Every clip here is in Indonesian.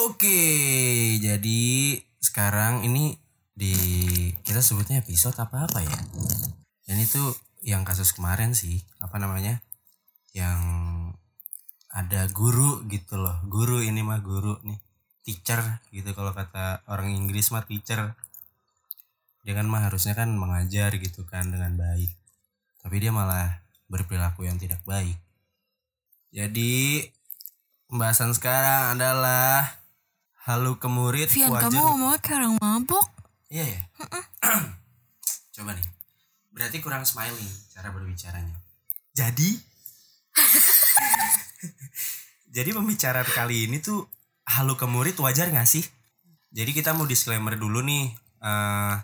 Oke, jadi sekarang ini di kita sebutnya episode apa apa ya? Dan itu yang kasus kemarin sih, apa namanya? Yang ada guru gitu loh. Guru ini mah guru nih. Teacher gitu kalau kata orang Inggris mah teacher. Dia kan mah harusnya kan mengajar gitu kan dengan baik. Tapi dia malah berperilaku yang tidak baik. Jadi pembahasan sekarang adalah halu ke murid Vian, wajar. kamu ngomongnya kayak orang mabok. Iya ya. Coba nih. Berarti kurang smiling cara berbicaranya. Jadi Jadi pembicaraan kali ini tuh halu ke murid wajar gak sih? Jadi kita mau disclaimer dulu nih eh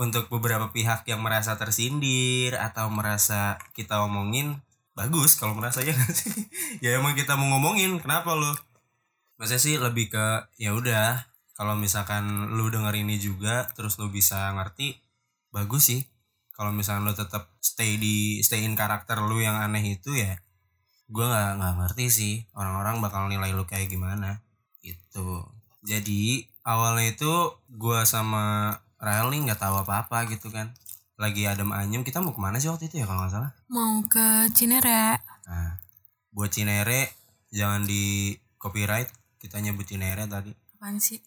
untuk beberapa pihak yang merasa tersindir atau merasa kita omongin bagus kalau merasa ya nggak sih ya emang kita mau ngomongin kenapa lo Maksudnya sih lebih ke ya udah kalau misalkan lu denger ini juga terus lu bisa ngerti bagus sih. Kalau misalkan lu tetap stay di stay in karakter lu yang aneh itu ya gua nggak nggak ngerti sih orang-orang bakal nilai lu kayak gimana itu jadi awalnya itu gua sama nih nggak tahu apa-apa gitu kan. Lagi adem anyem kita mau ke mana sih waktu itu ya kalau nggak salah? Mau ke Cinere. nah buat Cinere jangan di copyright kita nyebut Cinere tadi Apaan sih?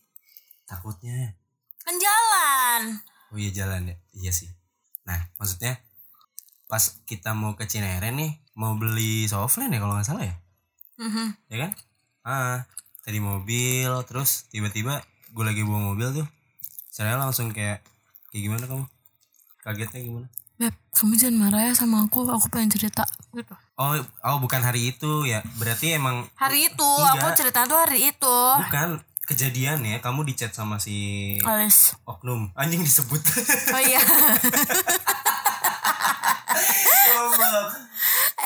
takutnya Kan jalan. oh iya jalan ya iya sih nah maksudnya pas kita mau ke Cinere nih mau beli softline ya kalau nggak salah ya Mhm. ya kan ah tadi mobil terus tiba-tiba gue lagi bawa mobil tuh saya langsung kayak kayak gimana kamu kagetnya gimana Beb, kamu jangan marah ya sama aku. Aku pengen cerita. Gitu. oh oh bukan hari itu ya berarti emang Hari itu, Enggak. aku cerita tuh hari itu. bukan kejadian ya kamu di chat sama si Alis. oknum anjing disebut Oh iya, goblok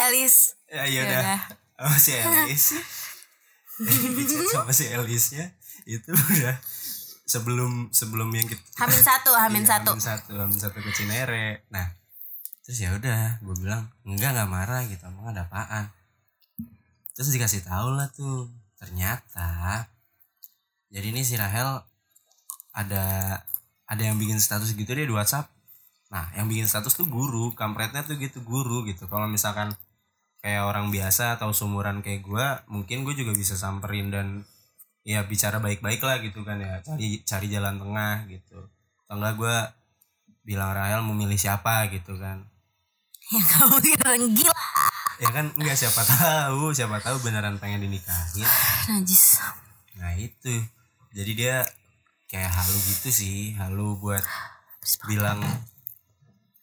Elis. ya ya Yaudah. udah sama si Elis di chat sama si Elisnya itu udah sebelum sebelum yang kita Hamin satu, Hamin Iya, satu. Hamin satu Hamin satu ke Cinere nah terus ya udah gue bilang enggak nggak marah gitu emang ada apaan? Terus dikasih tahu lah tuh ternyata jadi ini si Rahel ada ada yang bikin status gitu dia di WhatsApp. Nah yang bikin status tuh guru kampretnya tuh gitu guru gitu. Kalau misalkan kayak orang biasa atau sumuran kayak gue mungkin gue juga bisa samperin dan ya bicara baik-baik lah gitu kan ya cari cari jalan tengah gitu. Atau enggak gue bilang Rahel memilih siapa? gitu kan Yang kamu kira gila. ya kan enggak siapa tahu siapa tahu beneran pengen dinikahin Najis. nah itu jadi dia kayak halu gitu sih halu buat bilang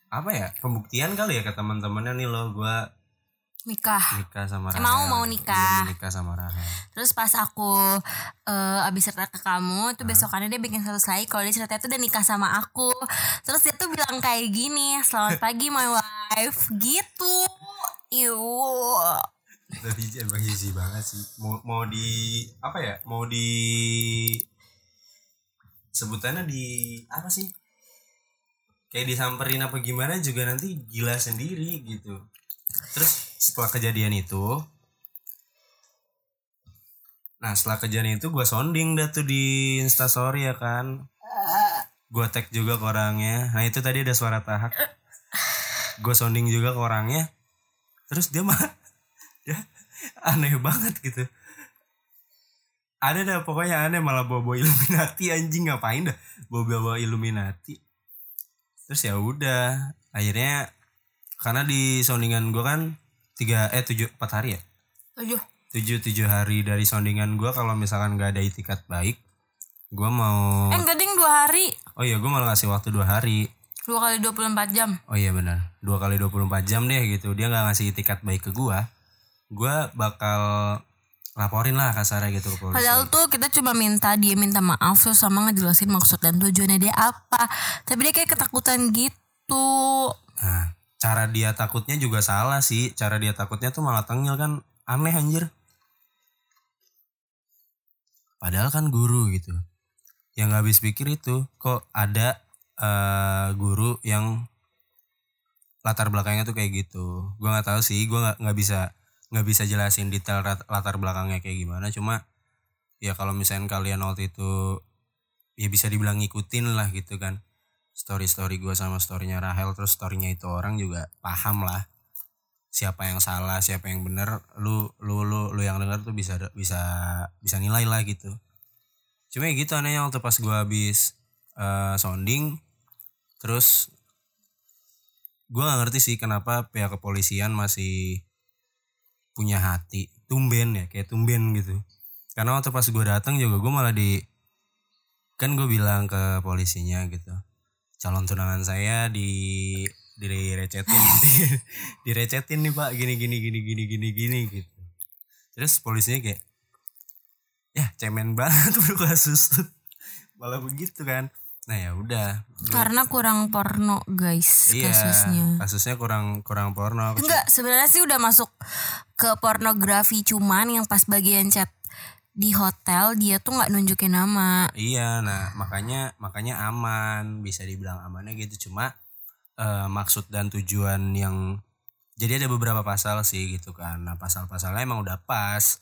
apa ya pembuktian kali ya ke teman-temannya nih lo gue Nikah. nikah sama Rahel mau, mau Iya, nikah. mau nikah sama Rahel Terus pas aku eh abis cerita ke kamu, tuh besokannya dia bikin status lagi kalau dia cerita itu udah nikah sama aku. Terus dia tuh bilang kayak gini, selamat pagi my wife, gitu. Iu. tapi emang easy banget sih mau mau di apa ya mau di sebutannya di apa sih kayak disamperin apa gimana juga nanti gila sendiri gitu terus setelah kejadian itu nah setelah kejadian itu gue sounding dah tuh di instastory ya kan? Gue tag juga ke orangnya. Nah itu tadi ada suara tahak. Gue sounding juga ke orangnya. Terus dia mah dia aneh banget gitu. Ada dah pokoknya aneh malah bawa bawa Illuminati anjing ngapain dah? Bawa bawa Illuminati. Terus ya udah akhirnya karena di soundingan gue kan tiga eh tujuh empat hari ya Tujuh. tujuh tujuh hari dari soundingan gue kalau misalkan gak ada itikat baik gue mau Eh enggak ding dua hari. oh iya gue malah ngasih waktu dua hari Dua kali 24 jam. Oh iya benar. Dua kali 24 jam deh gitu. Dia nggak ngasih tiket baik ke gua. Gua bakal laporin lah kasarnya gitu ke polisi. Padahal tuh kita cuma minta dia minta maaf terus sama ngejelasin maksud dan tujuannya dia apa. Tapi dia kayak ketakutan gitu. Nah, cara dia takutnya juga salah sih. Cara dia takutnya tuh malah tengil kan aneh anjir. Padahal kan guru gitu. Yang nggak habis pikir itu kok ada eh, guru yang latar belakangnya tuh kayak gitu. Gua nggak tahu sih. Gua nggak nggak bisa nggak bisa jelasin detail latar belakangnya kayak gimana. Cuma ya kalau misalnya kalian waktu itu ya bisa dibilang ngikutin lah gitu kan story story gue sama storynya Rahel terus storynya itu orang juga paham lah. Siapa yang salah siapa yang benar lu lu lu lu yang dengar tuh bisa bisa bisa nilai lah gitu. Cuma ya gitu anehnya waktu pas gue habis uh, sounding terus gue gak ngerti sih kenapa pihak kepolisian masih punya hati tumben ya kayak tumben gitu. Karena waktu pas gue datang juga gue malah di kan gue bilang ke polisinya gitu calon tunangan saya di direcetin. Direcetin nih pak. Gini gini gini gini gini gini gitu. Terus polisinya kayak ya cemen banget bro kasus malah begitu kan. Nah ya udah. Karena kurang porno guys iya, kasusnya. kasusnya kurang kurang porno. Enggak sebenarnya sih udah masuk ke pornografi cuman yang pas bagian chat di hotel dia tuh nggak nunjukin nama. Iya nah makanya makanya aman bisa dibilang amannya gitu. Cuma uh, maksud dan tujuan yang jadi ada beberapa pasal sih gitu kan. Nah pasal-pasalnya emang udah pas.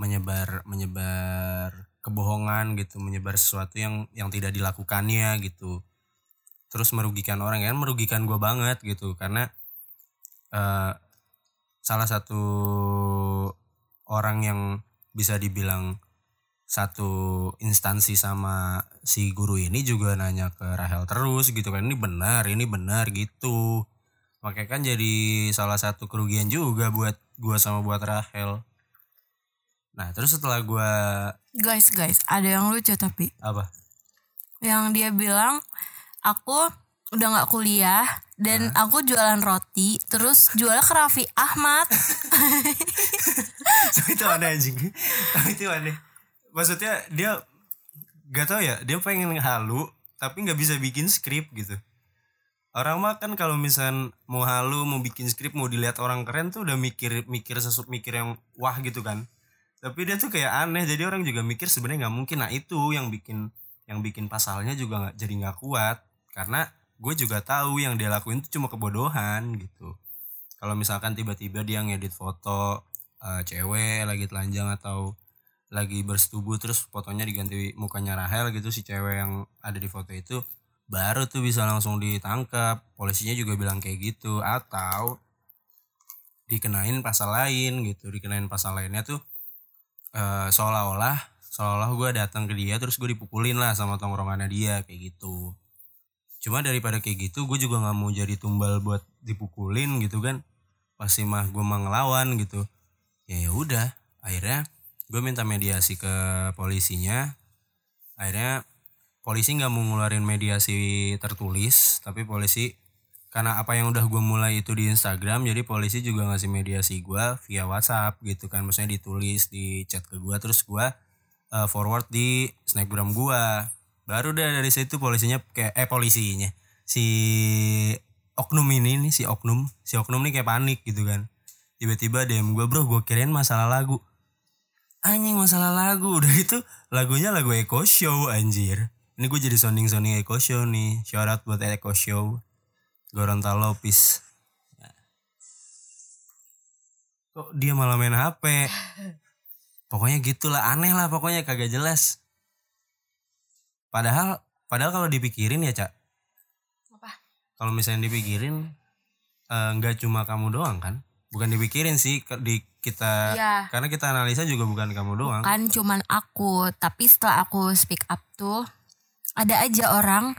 Menyebar menyebar kebohongan gitu menyebar sesuatu yang yang tidak dilakukannya gitu. Terus merugikan orang kan? Merugikan gue banget gitu. Karena uh, salah satu orang yang bisa dibilang satu instansi sama si guru ini juga nanya ke Rahel terus gitu kan ini benar ini benar gitu. Makanya kan jadi salah satu kerugian juga buat gua sama buat Rahel. Nah terus setelah gue Guys guys ada yang lucu tapi. Apa? Yang dia bilang Aku udah gak kuliah Dan Hah? aku jualan roti Terus jualnya ke Raffi Ahmad. Itu aneh anjing. Itu aneh. Maksudnya dia Gak tau ya Dia pengen halu Tapi gak bisa bikin skrip gitu. Orang mah kan kalau misal mau halu, mau bikin skrip, mau dilihat orang keren tuh udah mikir mikir sesuatu mikir yang wah gitu kan. Tapi dia tuh kayak aneh jadi orang juga mikir sebenarnya nggak mungkin. Nah itu yang bikin yang bikin pasalnya juga nggak jadi nggak kuat. Karena gue juga tahu yang dia lakuin itu cuma kebodohan gitu. Kalau misalkan tiba-tiba dia ngedit foto uh, cewek lagi telanjang atau lagi bersetubuh terus fotonya diganti mukanya Rahel gitu si cewek yang ada di foto itu baru tuh bisa langsung ditangkap. Polisinya juga bilang kayak gitu. Atau dikenain pasal lain gitu. Dikenain pasal lainnya tuh uh, seolah-olah seolah-olah gue datang ke dia terus gue dipukulin lah sama tongkrongannya dia kayak gitu cuma daripada kayak gitu gue juga nggak mau jadi tumbal buat dipukulin gitu kan. Pasti mah gue mau ngelawan gitu. Ya ya udah. Akhirnya gue minta mediasi ke polisinya. Akhirnya polisi nggak mau ngeluarin mediasi tertulis tapi polisi karena apa yang udah gue mulai itu di Instagram jadi polisi juga ngasih mediasi gue via WhatsApp gitu kan. Maksudnya ditulis di chat ke gue terus gue uh, forward di snapgram gue baru deh dari situ polisinya kayak eh polisinya. Si oknum ini nih si oknum si oknum nih kayak panik gitu kan. Tiba-tiba DM gue bro gue kirain masalah lagu. Anjing masalah lagu. Udah itu lagunya lagu Echo Show anjir. Ini gue jadi sounding sounding Echo Show nih. Shout out buat Echo Show. Gorontalo Lopis. Kok dia malah main HP? Pokoknya gitulah aneh lah pokoknya kagak jelas. Padahal padahal kalau dipikirin ya, Cak. Apa? Kalau misalnya dipikirin eh, nggak uh, cuma kamu doang kan? Bukan dipikirin sih di kita ya. karena kita analisa juga bukan kamu doang. Kan cuman aku, tapi setelah aku speak up tuh ada aja orang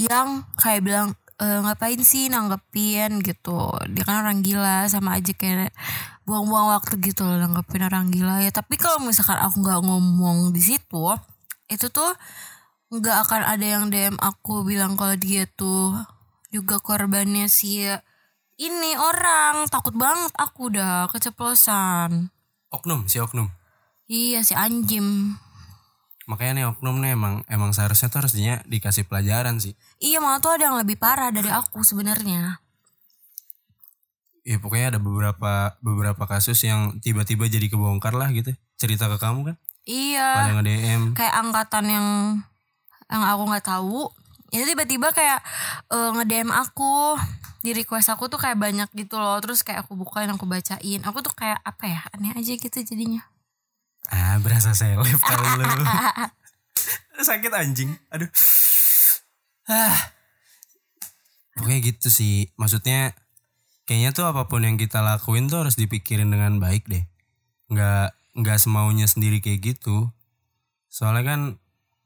yang kayak bilang e, ngapain sih nanggepin gitu dia kan orang gila sama aja kayak buang-buang waktu gitu loh nanggepin orang gila ya tapi kalau misalkan aku nggak ngomong di situ itu tuh nggak akan ada yang DM aku bilang kalau dia tuh juga korbannya si ini orang. Takut banget aku udah keceplosan. Oknum si oknum. Iya si anjim makanya nih oknum nih emang emang seharusnya tuh harusnya dikasih pelajaran sih. Iya malah tuh ada yang lebih parah dari aku sebenarnya. Iya pokoknya ada beberapa beberapa kasus yang tiba-tiba jadi kebongkar lah gitu. Cerita ke kamu kan? Iya. Pada nge DM kayak angkatan yang yang aku nggak tahu itu tiba-tiba kayak uh, nge DM aku di request aku tuh kayak banyak gitu loh terus kayak aku bukain aku bacain aku tuh kayak apa ya aneh aja gitu jadinya Ah, berasa seleb kali lu. Sakit anjing. Aduh. Ah. Pokoknya gitu sih. Maksudnya kayaknya tuh apa pun yang kita lakuin tuh harus dipikirin dengan baik deh. Nggak nggak semaunya sendiri kayak gitu. Soalnya kan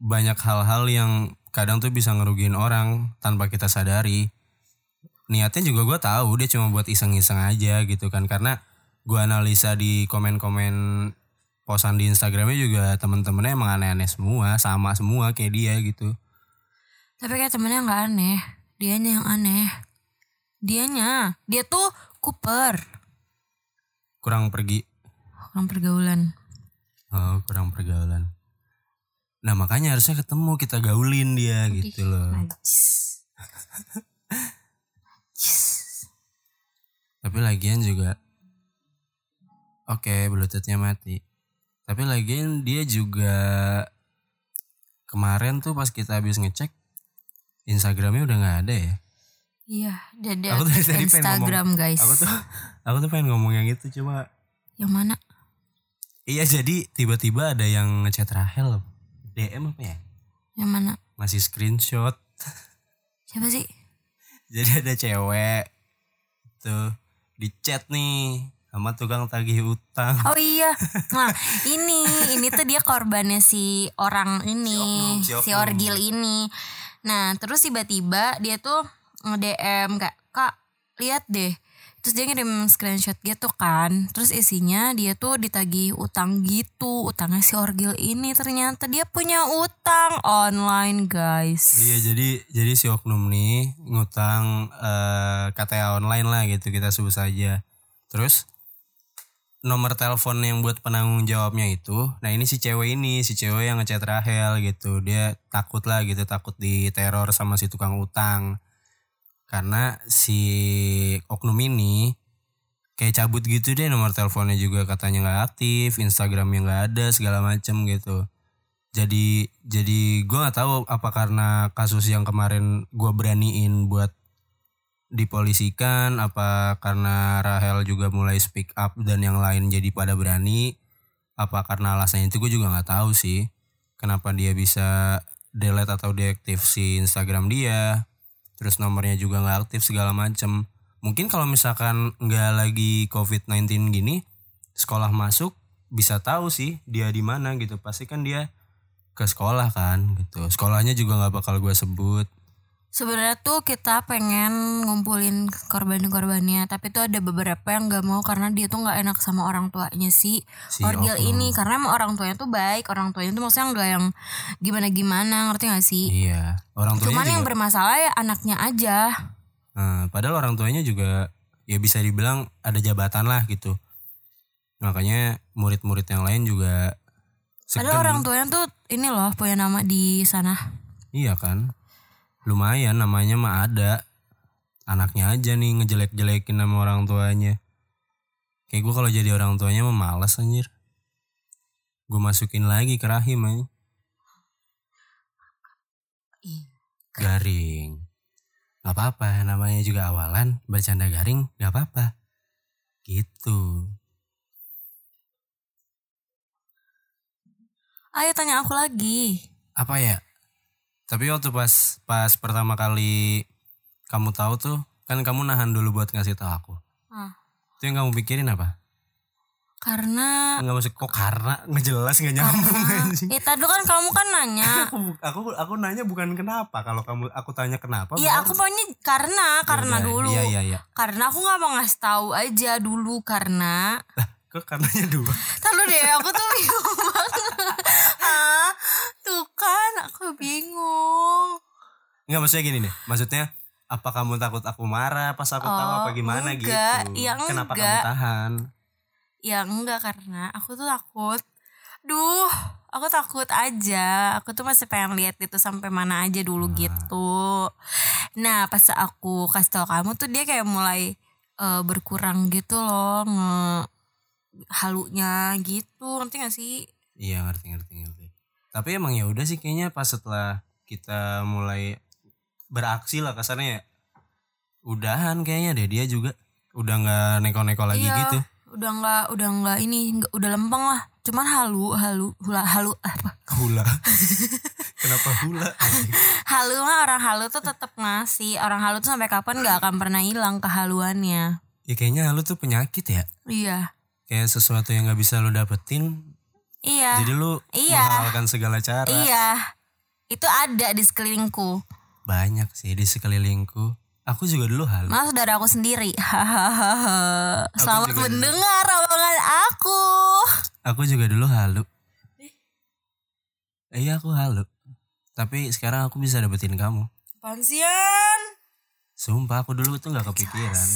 banyak hal-hal yang kadang tuh bisa ngerugiin orang tanpa kita sadari. Niatnya juga gue tahu dia cuma buat iseng-iseng aja gitu kan karena gue analisa di komen-komen posan di Instagramnya juga temen-temennya emang aneh-aneh semua sama semua kayak dia gitu Tapi kayak temennya nggak aneh. Dianya yang aneh. Dianya. Dia tuh Cooper. kurang pergi Orang pergaulan. oh, kurang pergaulan nah makanya harusnya ketemu kita gaulin dia gitu loh Najis. tapi lagian juga oke bluetoothnya mati tapi lagian dia juga kemarin tuh pas kita habis ngecek Instagramnya udah nggak ada ya Iya, dia dia Aku dari pengen Instagram guys. aku tuh aku tuh pengen ngomong yang itu cuma Yang mana? Iya jadi tiba-tiba ada yang ngechat Rahel DM apa ya? Yang mana? Ngasih screenshot. Siapa sih? Jadi ada cewek tuh di chat nih sama tukang tagih utang. Oh iya. Nah, ini ini tuh dia korbannya si orang ini, Si oknum, si si, oknum. orgil ini. Nah, terus tiba-tiba dia tuh nge-DM kayak, "Kak, lihat deh." Terus dia ngirim screenshot gitu kan. Terus isinya dia tuh ditagih utang gitu. Utangnya si orgil ini ternyata dia punya utang online, guys. Iya jadi jadi si oknum nih ngutang eh, KTA online lah gitu kita sebut saja. Terus nomor telepon yang buat penanggung jawabnya itu, nah ini si cewek ini, si cewek yang ngechat Rahel gitu, dia takut lah gitu, takut diteror sama si tukang utang. Karena si oknum ini kayak cabut gitu deh nomor teleponnya juga katanya nggak aktif, Instagramnya nggak ada segala macem gitu. Jadi jadi gue nggak tahu apa karena kasus yang kemarin gue beraniin buat dipolisikan apa karena Rahel juga mulai speak up dan yang lain jadi pada berani apa karena alasannya itu gue juga nggak tahu sih kenapa dia bisa delete atau deaktif si Instagram dia terus nomornya juga nggak aktif segala macem. Mungkin kalau misalkan nggak lagi COVID-19 gini sekolah masuk bisa tahu sih dia di mana gitu. Pasti kan dia ke sekolah kan gitu. Sekolahnya juga nggak bakal gue sebut Sebenarnya tuh kita pengen ngumpulin korban-korbannya, tapi tuh ada beberapa yang nggak mau karena dia tuh nggak enak sama orang tuanya si, Si orgil oknum. ini, karena emang orang tuanya tuh baik, orang tuanya tuh maksudnya nggak yang gimana-gimana, ngerti gak sih? iya orang tuanya Cuman juga yang bermasalah ya anaknya aja. Nah, padahal orang tuanya juga ya bisa dibilang ada jabatan lah gitu makanya murid-murid yang lain juga Padahal orang tuanya tuh ini loh punya nama di sana. iya kan lumayan namanya mah ada. Anaknya aja nih ngejelek-jelekin sama orang tuanya. Kayak gue kalau jadi orang tuanya mah males anjir. Gue masukin lagi ke rahim aja garing. Nggak apa-apa namanya juga awalan. Bercanda garing nggak apa-apa. Gitu. Ayo tanya aku lagi. apa ya tapi waktu pas pas pertama kali kamu tahu tuh kan kamu nahan dulu buat ngasih tahu aku. Ah, itu yang kamu pikirin apa? Karena nggak masuk kok karena? Ngejelas nggak nyambung anjing. eh tadi kan kamu kan nanya. aku aku aku nanya bukan kenapa. Kalau kamu aku tanya kenapa Iya aku maunya karena karena Yaudah, dulu. iya iya iya. Karena aku nggak mau ngasih tahu aja dulu karena kok karenanya dua? Tahu deh aku tuh bingung banget. Aku bingung. nggak maksudnya gini nih maksudnya apa kamu takut aku marah pas aku tahu Oh, apa gimana enggak. gitu Ya, kenapa kamu enggak. tahan Ya enggak karena aku tuh takut. Duh, aku takut aja. Aku tuh masih pengen lihat itu sampai mana aja dulu gitu. Nah, pas aku kasih tau kamu tuh dia kayak mulai eh, berkurang gitu loh nge halunya gitu ngerti gak sih Iya ngerti ngerti ngerti. Tapi emang ya udah sih kayaknya pas setelah kita mulai beraksi lah kasarnya ya. Udahan kayaknya deh dia juga. Udah nggak neko-neko lagi Iya. gitu. udah nggak udah nggak ini nggak- udah lempeng lah. Cuman halu halu hula halu apa? Hula. Kenapa hula? Halu mah orang halu tuh tetap ngasih. Orang halu tuh sampai kapan nggak akan pernah hilang kehaluannya. Ya kayaknya halu tuh penyakit ya. Iya. Kayak sesuatu yang nggak bisa lo dapetin iya. Jadi lu Iya. menghalalkan segala cara. Iya. Itu ada di sekelilingku. Banyak sih di sekelilingku. Aku juga dulu halu Mas saudara aku sendiri. Hahaha selamat mendengar omongan aku. Aku juga dulu halu. Iya aku halu. Tapi sekarang aku bisa dapetin kamu. Pansian sumpah aku dulu tuh nggak kepikiran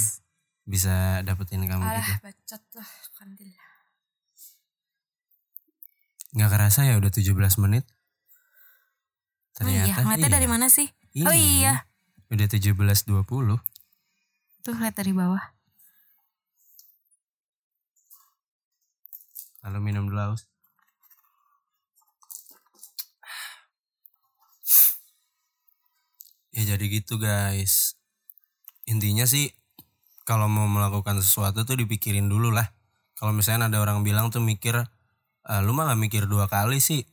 bisa dapetin kamu gitu. bacot lah kandil nggak kerasa ya udah 17 menit Oh iya, ternyata iya. dari mana sih? Ini, Oh iya, udah 17.20 tuh lihat dari bawah. Lalu minum dulu haus. Ya jadi gitu guys. Intinya sih kalau mau melakukan sesuatu tuh dipikirin dulu lah. Kalau misalnya ada orang bilang tuh mikir, "Ah, lu mah gak mikir dua kali sih.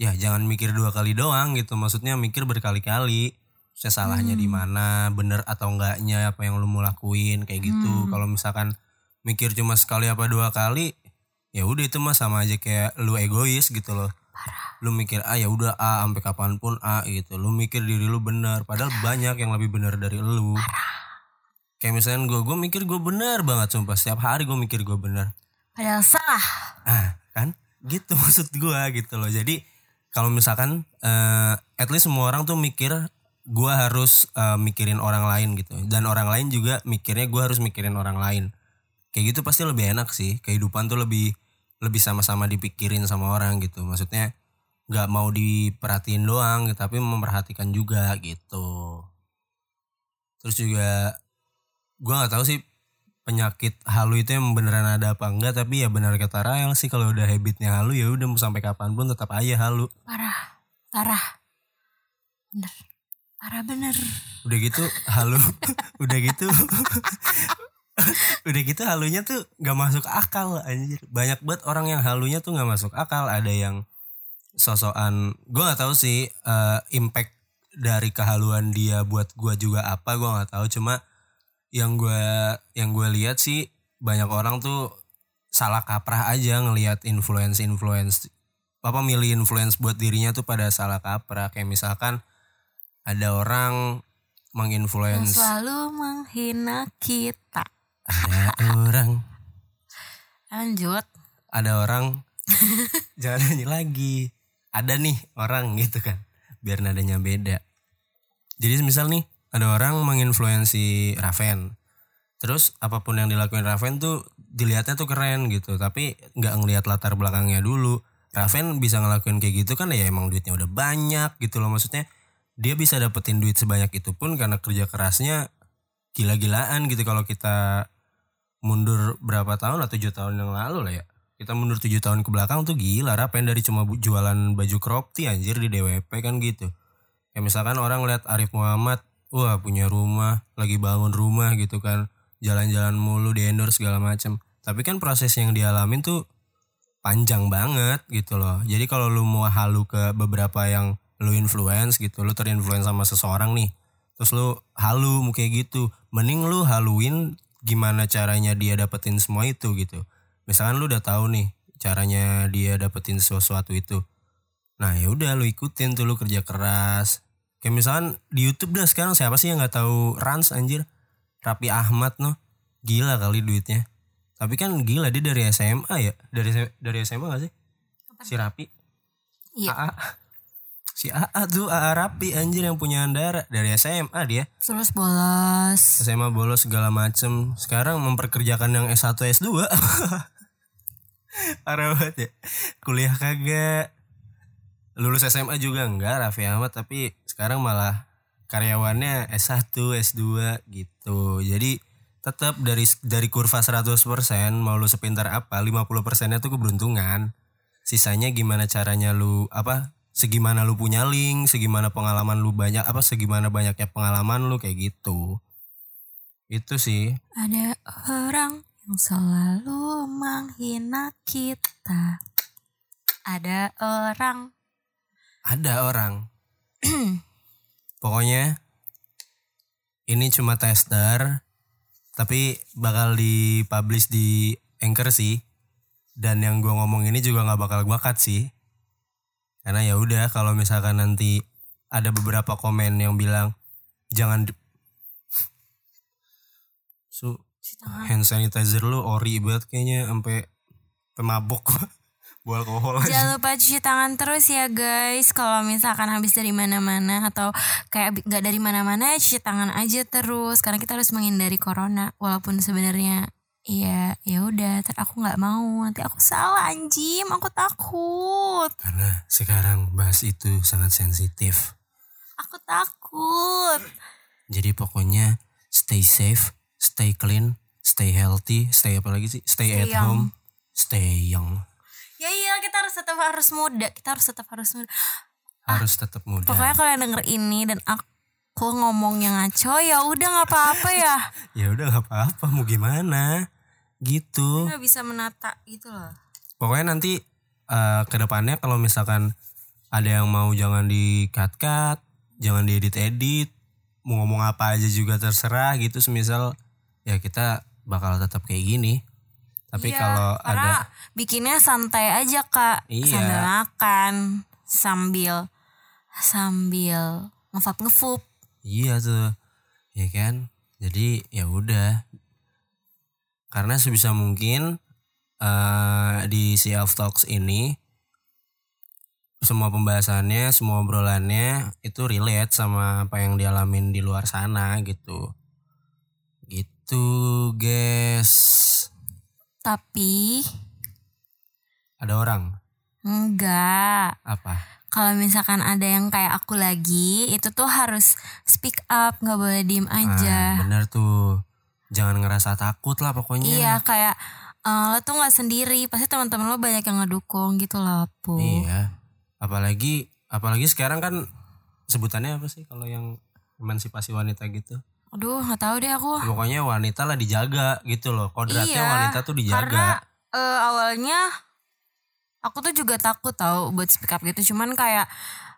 Ya jangan mikir dua kali doang gitu. Maksudnya mikir berkali-kali. Saya salahnya di mana, bener atau enggaknya apa yang lu mau lakuin kayak gitu. Kalau misalkan mikir cuma sekali apa dua kali, ya udah itu mah sama aja kayak lu egois gitu loh. Lu mikir ah ya udah A sampai kapan pun A gitu. Lu mikir diri lu bener, padahal banyak yang lebih bener dari lu. Kayak misalnya gue, gue mikir gue bener banget sumpah. Setiap hari gue mikir gue bener. Padahal salah. Ah kan gitu maksud gue gitu loh. Jadi kalau misalkan eh at least semua orang tuh mikir gue harus eh, mikirin orang lain gitu. Dan orang lain juga mikirnya gue harus mikirin orang lain. Kayak gitu pasti lebih enak sih. Kehidupan tuh lebih lebih sama-sama dipikirin sama orang gitu. Maksudnya nggak mau diperhatiin doang, tapi memperhatikan juga gitu. Terus juga gue nggak tahu sih penyakit halu itu yang beneran ada apa enggak tapi ya benar kata Rael sih kalau udah habitnya halu ya udah mau sampai kapan pun tetap aja halu Parah. Parah. Bener. Parah bener. udah gitu halu udah gitu udah gitu halunya tuh nggak masuk akal anjir banyak banget orang yang halunya tuh nggak masuk akal ada yang sosokan gue nggak tahu sih eh, impact dari kehaluan dia buat gue juga apa gue nggak tahu cuma yang gue yang gue lihat sih banyak orang tuh salah kaprah aja ngelihat influence influence apa milih influence buat dirinya tuh pada salah kaprah kayak misalkan ada orang Yang menginfluence selalu menghina kita. ada orang Lanjut. ada orang jangan nyanyi lagi ada nih orang gitu kan biar nadanya beda jadi misal nih ada orang menginfluensi Raven. Terus apa pun yang dilakuin Raven tuh dilihatnya tuh keren gitu. Tapi nggak ngelihat latar belakangnya dulu. Raven bisa ngelakuin kayak gitu kan ya emang duitnya udah banyak gitu loh. Maksudnya dia bisa dapetin duit sebanyak itu pun karena kerja kerasnya gila-gilaan gitu. Kalau kita mundur berapa tahun lah tujuh tahun yang lalu lah ya. Kita mundur tujuh tahun ke belakang tuh gila. Rapen dari cuma jualan baju crop tee anjir di DWP kan gitu. Ya misalkan orang lihat Arif Muhammad wah punya rumah lagi bangun rumah gitu kan. Jalan-jalan mulu di endorse segala macam tapi kan proses yang dialamin tuh panjang banget gitu loh. Jadi kalau lu mau halu ke beberapa yang lu influence gitu lu terinfluence sama seseorang nih terus lu halu kayak gitu mending lu haluin gimana caranya dia dapetin semua itu gitu. Misalkan lu udah tahu nih caranya dia dapetin sesuatu itu. Nah ya udah lu ikutin tuh lu kerja keras kayak misalkan di YouTube dah sekarang siapa sih yang nggak tahu Rans anjir? Rapi Ahmad noh. Gila kali duitnya. Tapi kan gila dia dari SMA ya? Dari dari SMA gak sih? Si Rapi Iya. AA si AA tuh AA Rapi anjir yang punya Andara. Dari SMA dia. Terus bolos. SMA bolos segala macem. Sekarang memperkerjakan yang S1 S2 parah banget ya. Kuliah kagak lulus SMA juga enggak Raffi Ahmad tapi sekarang malah karyawannya S1 S2 gitu. Jadi tetap dari dari kurva 100% mau lu sepintar apa 50 persennya tuh keberuntungan. Sisanya gimana caranya lu apa segimana lu punya link segimana pengalaman lu banyak apa segimana banyaknya pengalaman lu kayak gitu. Itu sih. Ada orang yang selalu menghina kita. Ada orang Ada orang. Pokoknya ini cuma tester tapi bakal dipublish di Anchor sih. Dan yang gua ngomong ini juga nggak bakal gua cut sih. Karena ya udah kalau misalkan nanti ada beberapa komen yang bilang jangan Su hand sanitizer lu ori banget kayaknya sampai pemabok bu alkohol aja. Jangan lupa cuci tangan terus ya guys. Kalau misalkan habis dari mana-mana atau kayak nggak dari mana-mana, cuci tangan aja terus. Karena kita harus menghindari corona. Walaupun sebenarnya ya ya udah. Ntar aku nggak mau. Nanti aku salah anjim. Aku takut. Karena sekarang bahas itu sangat sensitif. Aku takut. Jadi pokoknya stay safe, stay clean, stay healthy, stay apa lagi sih? Stay, Stay at young. home, stay young. Ya iya kita harus tetap harus muda. Kita harus tetap harus muda. Harus tetap muda. Pokoknya kalian denger ini dan aku ngomongnya ngaco ya udah nggak apa-apa ya. Ya udah nggak apa-apa, mau gimana? Gitu. Nggak bisa menata gitu loh. Pokoknya nanti eh ke depannya kalau misalkan ada yang mau jangan di cut cut, jangan diedit edit, mau ngomong apa aja juga terserah gitu. Semisal ya kita bakal tetap kayak gini. Tapi Iya, kalau ada bikinnya santai aja kak Iya. sambil makan sambil sambil ngefup ngefup Iya tuh, ya kan. Jadi ya udah. Karena sebisa mungkin eh di Self Talks ini semua pembahasannya, semua obrolannya itu relate sama apa yang dialamin di luar sana gitu. Gitu, guys. Tapi Ada orang enggak apa? kalau misalkan ada yang kayak aku lagi itu tuh harus speak up nggak boleh diem Ah, aja bener tuh. Jangan ngerasa takut lah pokoknya. iya kayak eh, lo tuh nggak sendiri pasti teman-teman lo banyak yang ngedukung gitu loh pu Iya. Apalagi apalagi sekarang kan sebutannya apa sih kalau yang emansipasi wanita gitu? Aduh nggak tahu deh aku Pokoknya wanita lah dijaga gitu loh. Kodratnya Iya, wanita tuh karena dijaga. eh, awalnya aku tuh juga takut tau buat speak up gitu cuman kayak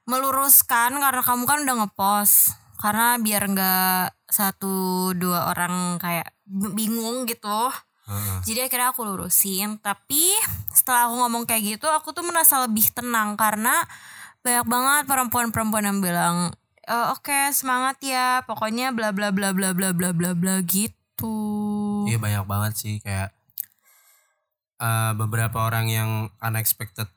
meluruskan karena kamu kan udah ngepost karena biar nggak satu dua orang kayak bingung gitu Heeh. jadi akhirnya aku lurusin tapi setelah aku ngomong kayak gitu aku tuh merasa lebih tenang karena banyak banget perempuan-perempuan yang bilang "E, oke semangat ya. Pokoknya bla bla bla bla bla bla bla bla gitu. Iya banyak banget sih kayak eh, beberapa orang yang unexpected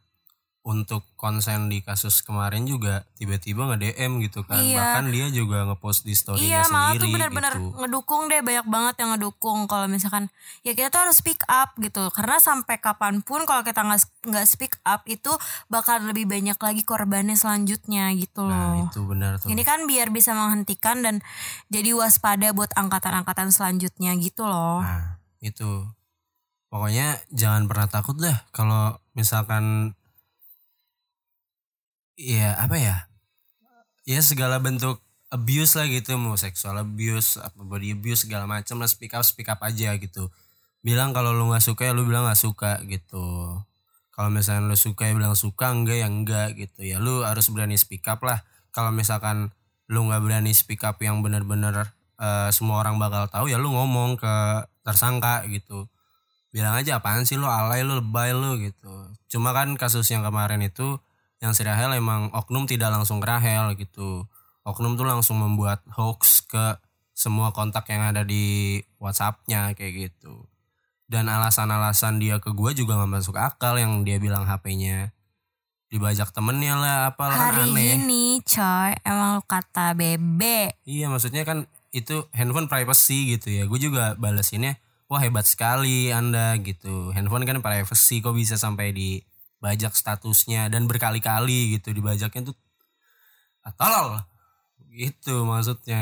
untuk konsen di kasus kemarin juga tiba-tiba nge-DM gitu kan. Iya. Bahkan dia juga ngepost di story-nya Iya malah sendiri tuh benar-benar gitu. ngedukung deh banyak banget yang ngedukung kalau misalkan ya kita tuh harus speak up gitu karena sampai kapan pun kalau kita nggak nggak speak up itu bakal lebih banyak lagi korbannya selanjutnya gitu Nah, loh. itu benar tuh. Ini kan biar bisa menghentikan dan jadi waspada buat angkatan-angkatan selanjutnya gitu loh. Nah, itu. Pokoknya jangan pernah takut dah kalau misalkan Iya, apa ya? Ya segala bentuk abuse lah gitu, mau seksual abuse, apa body abuse segala macam lah speak up speak up aja gitu. Bilang kalau lu nggak suka ya lu bilang nggak suka gitu. Kalau misalnya lu suka ya bilang suka, enggak ya enggak gitu. Ya lu harus berani speak up lah. Kalau misalkan lu nggak berani speak up yang bener-bener eh, semua orang bakal tahu ya lu ngomong ke tersangka gitu bilang aja apaan sih lu alay lu lebay lu gitu cuma kan kasus yang kemarin itu yang si Rahel emang oknum tidak langsung ke Rahel gitu oknum tuh langsung membuat hoax ke semua kontak yang ada di WhatsAppnya kayak gitu dan alasan-alasan dia ke gue juga nggak masuk akal yang dia bilang HP-nya dibajak temennya lah apalah kan Hari aneh ini coy emang lu kata bebe. Iya maksudnya kan itu handphone privacy gitu ya. Gue juga balesinnya wah hebat sekali anda gitu. Handphone kan privacy kok bisa sampai dibajak statusnya dan berkali-kali gitu dibajaknya tuh ah, tolol gitu maksudnya.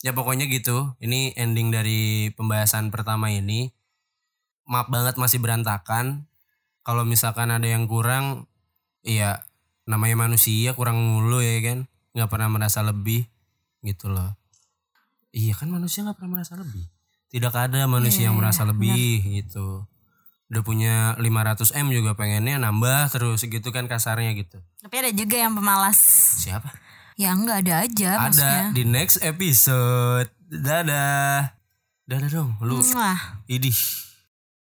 Ya pokoknya gitu. Ini ending dari pembahasan pertama ini. Maaf banget masih berantakan. Kalau misalkan ada yang kurang, iya namanya manusia kurang mulu ya kan nggak pernah merasa lebih gitu loh iya kan manusia nggak pernah merasa lebih tidak ada manusia yang merasa lebih gitu udah punya 500 m juga pengennya nambah terus gitu kan kasarnya gitu Tapi ada juga yang pemalas. siapa Ya enggak ada aja maksudnya. ada di next episode dadah dadah dong lu Wah. idih